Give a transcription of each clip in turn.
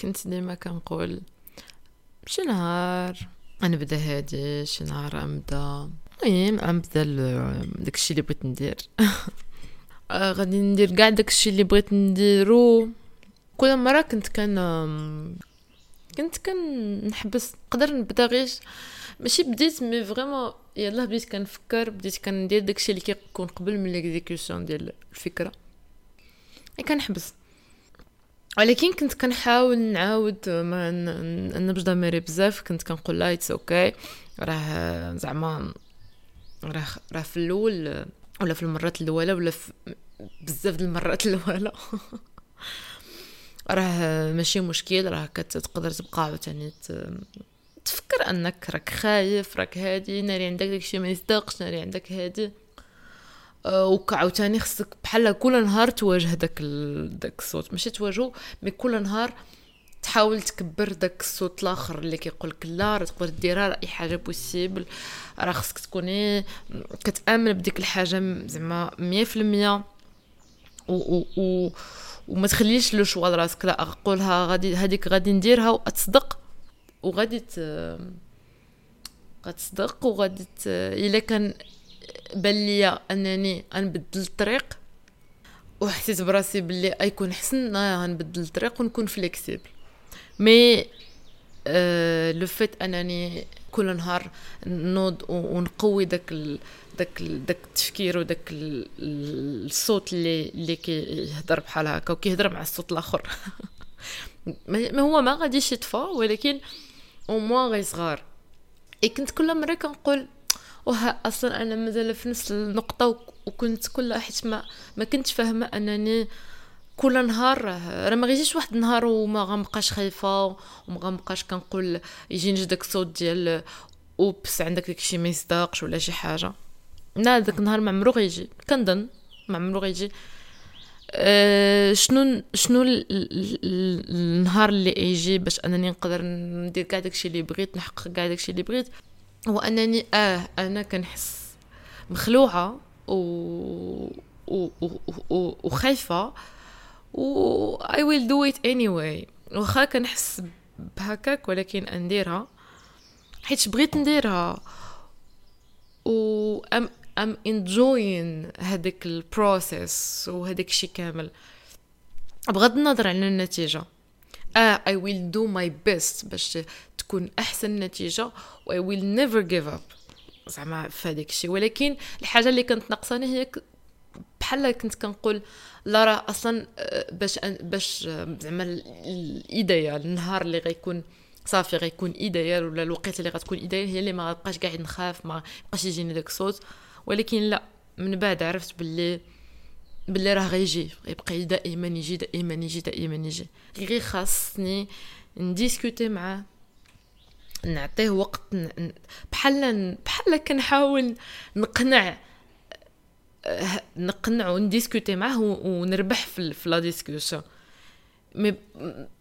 كنت ديما كنقول شي نهار غنبدا هادي شي نهار غنبدا المهم غنبدا داكشي اللي بغيت ندير. آه، غادي ندير كاع داكشي اللي بغيت نديرو. كل مرة كنت كان كنت كنحبس نقدر نبدا غير ماشي بديت mais vraiment يلاه بديت كنفكر بديت كندير داكشي اللي كيكون قبل من l'exécution ديال الفكرة. كنحبس. ولكن كنت كنحاول نعاود ما نأنب ضميري بزاف كنت كنقول لا it's okay راه زعما راه راه في الأول ولا في المرات الأولى ولا في بزاف د المرات الأولى. راه ماشي مشكل راه كتقدر تبقى عاوتاني تفكر أنك راك خايف راك هادي ناري عندك داكشي ما يصدقش ناري عندك هادي. أه وكعاوتاني خصك بحال كل نهار تواجه داك. داك الصوت ماشي تواجهو مي كل نهار تحاول تكبر داك الصوت الآخر اللي كيقول لك لا راه تقدر ديرها أي حاجة بوسيبل راه خصك تكوني كتأمن بديك الحاجة زعما 100% و, و, و وما تخليش لو شوا لراسك لا قولها غادي هذيك غادي نديرها وتصدق وغادي غتصدق وغادي إلا كان بان ليا انني غنبدل الطريق وحسيت براسي بلي غيكون حسن غنبدل الطريق ونكون flexible mais آه le fait انني كل نهار نوض ونقوي داك ال... داك ال... داك التفكير وداك ال... الصوت اللي اللي كيهضر بحال هكا وكيهضر مع الصوت الآخر. ما هو ما غاديش يطفى ولكن أو موان غيصغار إي كنت كل مرة كنقول وها أصلا أنا مازال في نفس النقطة وكنت كل حيت ما ما كنتش فاهمة أنني كل نهار راه ما غيجيش واحد النهار وما غنبقاش خايفة وما غنبقاش كنقول يجيني داك الصوت ديال أوبس عندك داكشي ما يصدقش ولا شي حاجة. لا داك النهار ما عمرو غيجي. كنظن ما عمرو غيجي. أه شنو شنو النهار اللي يجي باش أنني نقدر ندير كاع داكشي اللي بغيت نحقق كاع داكشي اللي بغيت. هو انني آه أنا كنحس مخلوعة و و و وخايفة و I will do it anyway. واخا كنحس بهكاك ولكن نديرها حيت بغيت نديرها و ام أم enjoying هذاك ال process وهذاك الشيء كامل. بغض النظر عن النتيجة. آه I will do my best باش تكون أحسن نتيجة و I will never give up. زعما في الشيء ولكن الحاجة اللي كانت ناقصاني هي بحال كنت كنقول لا راه أصلا آه، باش باش آه، زعما l'idéal النهار اللي غيكون صافي غيكون idéal ولا الوقت اللي غتكون idéal هي اللي ما غبقاش قاعد نخاف ما بقاش يجيني داك الصوت ولكن لا من بعد عرفت باللي باللي راه غيجي غيبقى دائما يجي دائما يجي دائما يجي. غير خاصني نdiscuter معاه نعطيه وقت بحال بحال كنحاول نقنع نقنع ونdiscuter معاه ونربح في, في la discussion. mais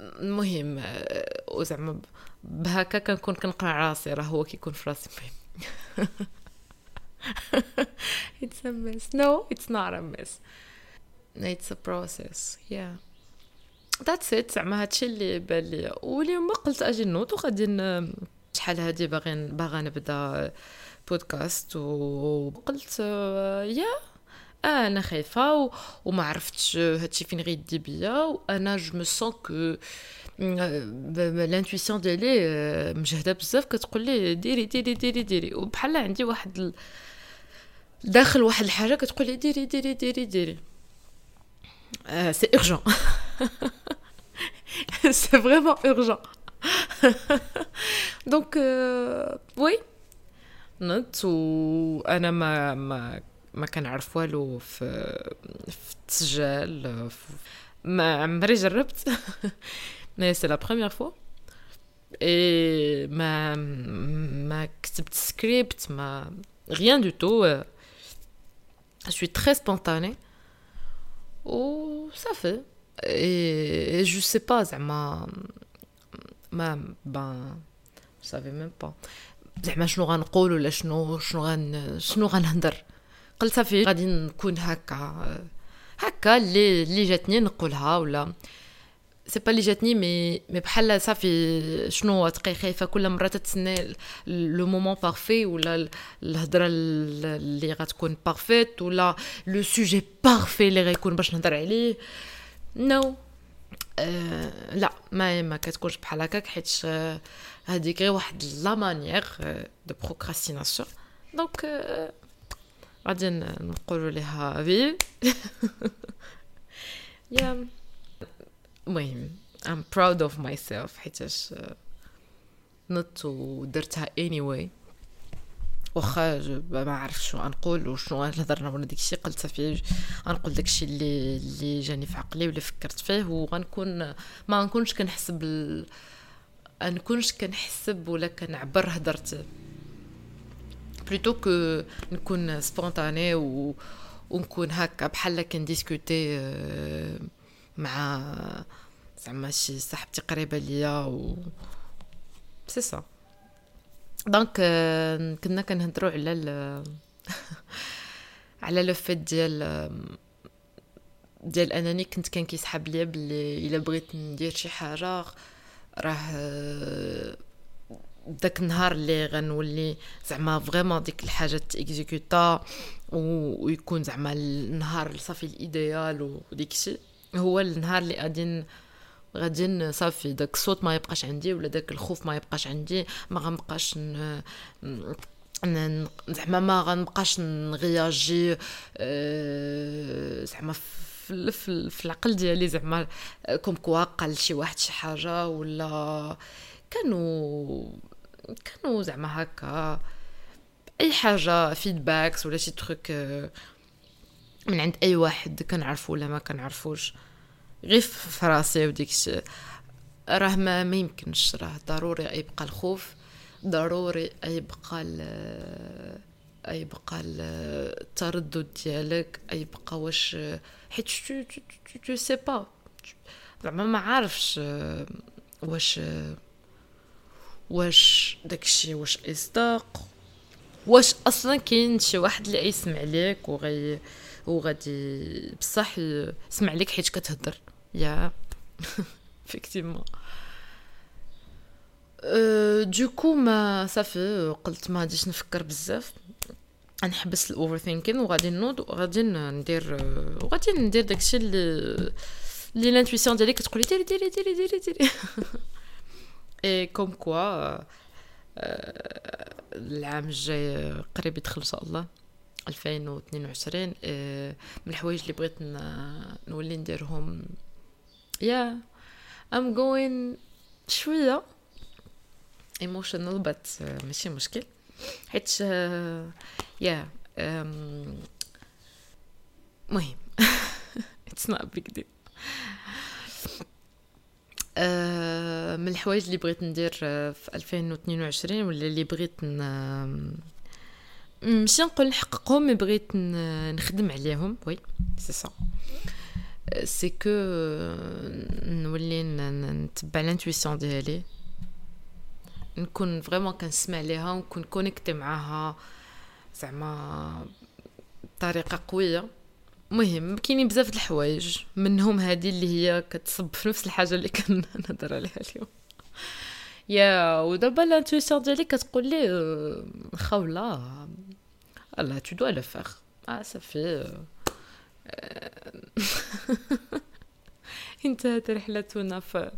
المهم وزعما بهكا كنكون كنقنع راسي راه هو كيكون في راسي. It's a mess. No it's not a mess. It's a process. Yeah. That's it. زعما هادشي اللي بان ليا. واليوم قلت أجي نوض وغادي شحال هادي باغي باغا نبدا بودكاست وقلت يا آه أنا خايفة و... وما عرفتش هادشي فين غيدي بيا. وأنا جو مو سون كو l'intuition ديالي مجهدة بزاف. كتقول لي ديري ديري ديري ديري. وبحال عندي واحد. داخل واحد الحاجة كتقول لي ديري ديري ديري ديري. آه c'est urgent c'est vraiment urgent donc oui نط وأنا ما ما ما كنعرف والو في في التسجيل ما عمري جربت mais c'est la première fois et ما ما كتبت script mais rien du tout je suis très spontanée. و صافي et je sais pas زعما mais pas ça fait même pas زعما شنو غنقول ولا شنو شنو غن شنو غنهضر؟ قلت صافي غادي نكون هكا هكا اللي اللي جاتني نقولها ولا. c'est pas اللي جاتني مي مي بحال صافي شنو تبقاي خايفه كل مرة تتسنى le moment parfait ولا الهضرة اللي غتكون parfaite ولا le sujet parfait اللي غيكون باش نهضر عليه. non. non. آه لا ما ما كتكونش بحال هكاك حيت هذيك غير واحد la manière de procrastination donc غادي نقولوا ليها في yeah المهم I'm proud of myself حيتاش نضت ودرتها anyway. واخا ما عرف شنو غنقول وشنو هضرنا ولا داكشي. قلت صافي غنقول داكشي اللي اللي جاني في عقلي ولا فكرت فيه وغنكون ما غنكونش كنحسب ال... نكونش كنحسب ولا كنعبر هضرت. plutôt que نكون spontanée و ونكون هكا بحال كن discuter مع زعما شي صاحبتي قريبة ليا et c'est ça donc كنا كنهضروا على ال على le fait ديال ديال أنني كنت كان كيسحب ليا بلي إلا بغيت ندير شي حاجة راه داك النهار اللي غنولي زعما فريمون ديك الحاجة تيكزيكوتا ويكون زعما النهار صافي الإيديال وديك الشيء هو النهار اللي غادي غادي صافي داك الصوت ما يبقاش عندي ولا داك الخوف ما يبقاش عندي ما غنبقاش زعما ما غنبقاش نغياجي أه زعما في, في, العقل ديالي زعما comme quoi قال شي واحد شي حاجة ولا كانوا كانوا زعما هكا أي حاجة feedbacks ولا شي truc من عند أي واحد كنعرفو ولا ما كنعرفوش. غير في راسي وديك راه ما, يمكنش راه ضروري يبقى الخوف ضروري يبقى يبقى التردد ديالك يبقى واش حيت tu sais pas زعما ما عارفش واش واش داكشي واش إصداق واش أصلا كاين شي واحد اللي يسمع ليك وغي وغادي بصح يسمع لك حيت كتهضر yeah effectivement. du coup ما صافي قلت ما غاديش نفكر بزاف. غنحبس ال overthinking وغادي نوض وغادي ندير وغادي ندير داكشي اللي اللي l'intuition ديالي كتقولي ديري ديري ديري ديري ديري. et comme quoi العام الجاي قريب يدخل إن شاء الله. 2022 من الحوايج اللي بغيت نولي نديرهم yeah I'm going شوية emotional but ماشي مشكل. حيت yeah مهم. It's not big deal من الحوايج اللي بغيت ندير في 2022 ولا اللي بغيت ماشي نقول نحققهم mais بغيت نخدم عليهم. وي سي سا سي كو نولي نتبع l'intuition ديالي نكون vraiment كنسمع ليها ونكون connectée معاها زعما بطريقه قويه مهم كاينين بزاف د الحوايج منهم هذه اللي هي كتصب في نفس الحاجة اللي كنهضر عليها اليوم yeah ودابا l'intuition ديالي كتقول لي voilà là tu dois le faire آه صافي انتهت رحلتنا في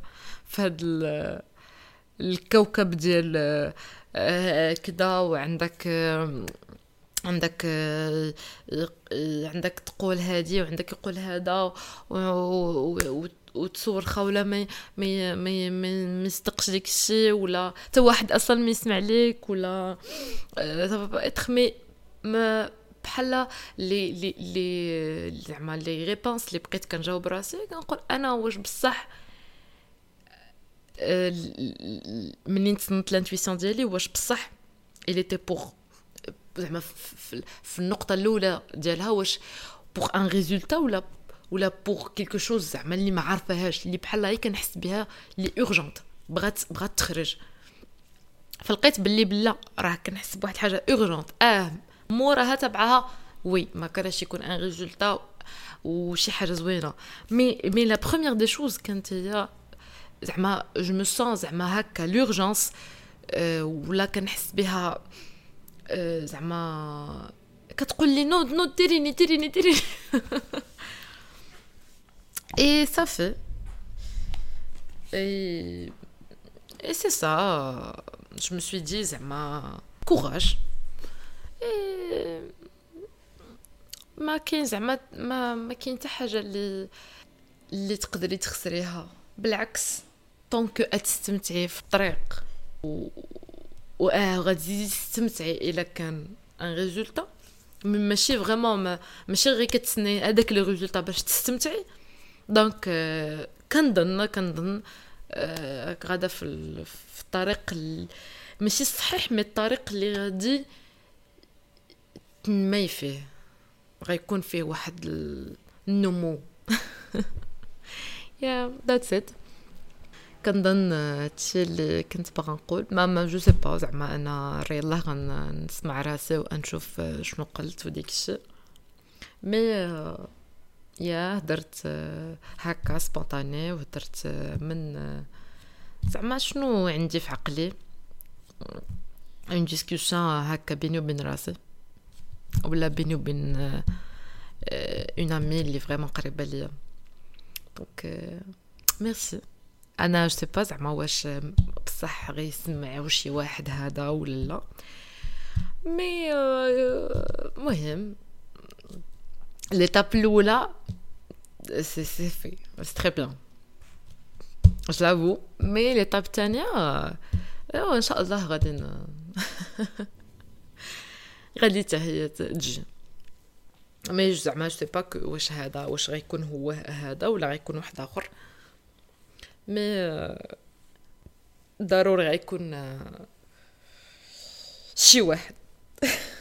في هذا الكوكب ديال كدا وعندك عندك عندك تقول هادي وعندك يقول هذا وتصور خولة ما ما ما ما يصدقش ديك الشيء ولا حتى واحد أصلا ما يسمع ليك ولا اتخمي ما بحال لي لي لي زعما لي ريبونس اللي بقيت كنجاوب راسي كنقول أنا واش بصح منين تصنت لانتويسيون ديالي واش بصح الي تي بوغ زعما في النقطة الأولى ديالها واش بوغ ان ريزولتا ولا ولا بوغ كيلكو شوز زعما اللي ما عارفاهاش اللي بحال هي كنحس بها اللي اورجونت بغات بغات تخرج. فلقيت باللي بلا راه كنحس بواحد الحاجة urgente آه موراها تبعها وي ما كانش يكون un résultat وشي حاجة زوينة. mais mais la première des choses كانت هي زعما je me sens زعما هكا l'urgence أه ولا كنحس بها أه زعما كتقول لي نوض نوض ديريني ديريني ديريني اي صافي اي اي سي سا جو me suis dit زعما courage et ما كاين زعما ما ما كاين حتى حاجة اللي اللي تقدري تخسريها. بالعكس طونك تستمتعي في الطريق و واه غادي تستمتعي إلا كان un résultat ماشي vraiment ما ماشي غير كتسني هذاك le résultat باش تستمتعي. donc آه، كنظن كنظن آه، غادا في في الطريق ماشي صحيح mais الطريق اللي غادي تنمي فيه. غيكون فيه واحد النمو. yeah that's it كنظن هادشي اللي كنت باغا نقول. ما ما je sais pas زعما أنا ري الله غنسمع راسي ونشوف شنو قلت وديك الشيء mais yeah هدرت هكا spontanée وهدرت من زعما شنو عندي في عقلي؟ une discussion هكا بيني وبين راسي. ولا بيني وبين une amie اللي vraiment قريبة ليا. donc merci أنا je sais pas زعما واش بصح غيسمعوا شي واحد هذا ولا لا. mais مهم. l'étape الاولى c'est c'est fait c'est très bien j'avoue mais l'étape الثانية ان شاء الله غادي غادي حتى هي تجي. mais زعما c'est pas واش هذا واش غيكون هو هذا ولا غيكون واحد آخر. mais ضروري غيكون شي واحد.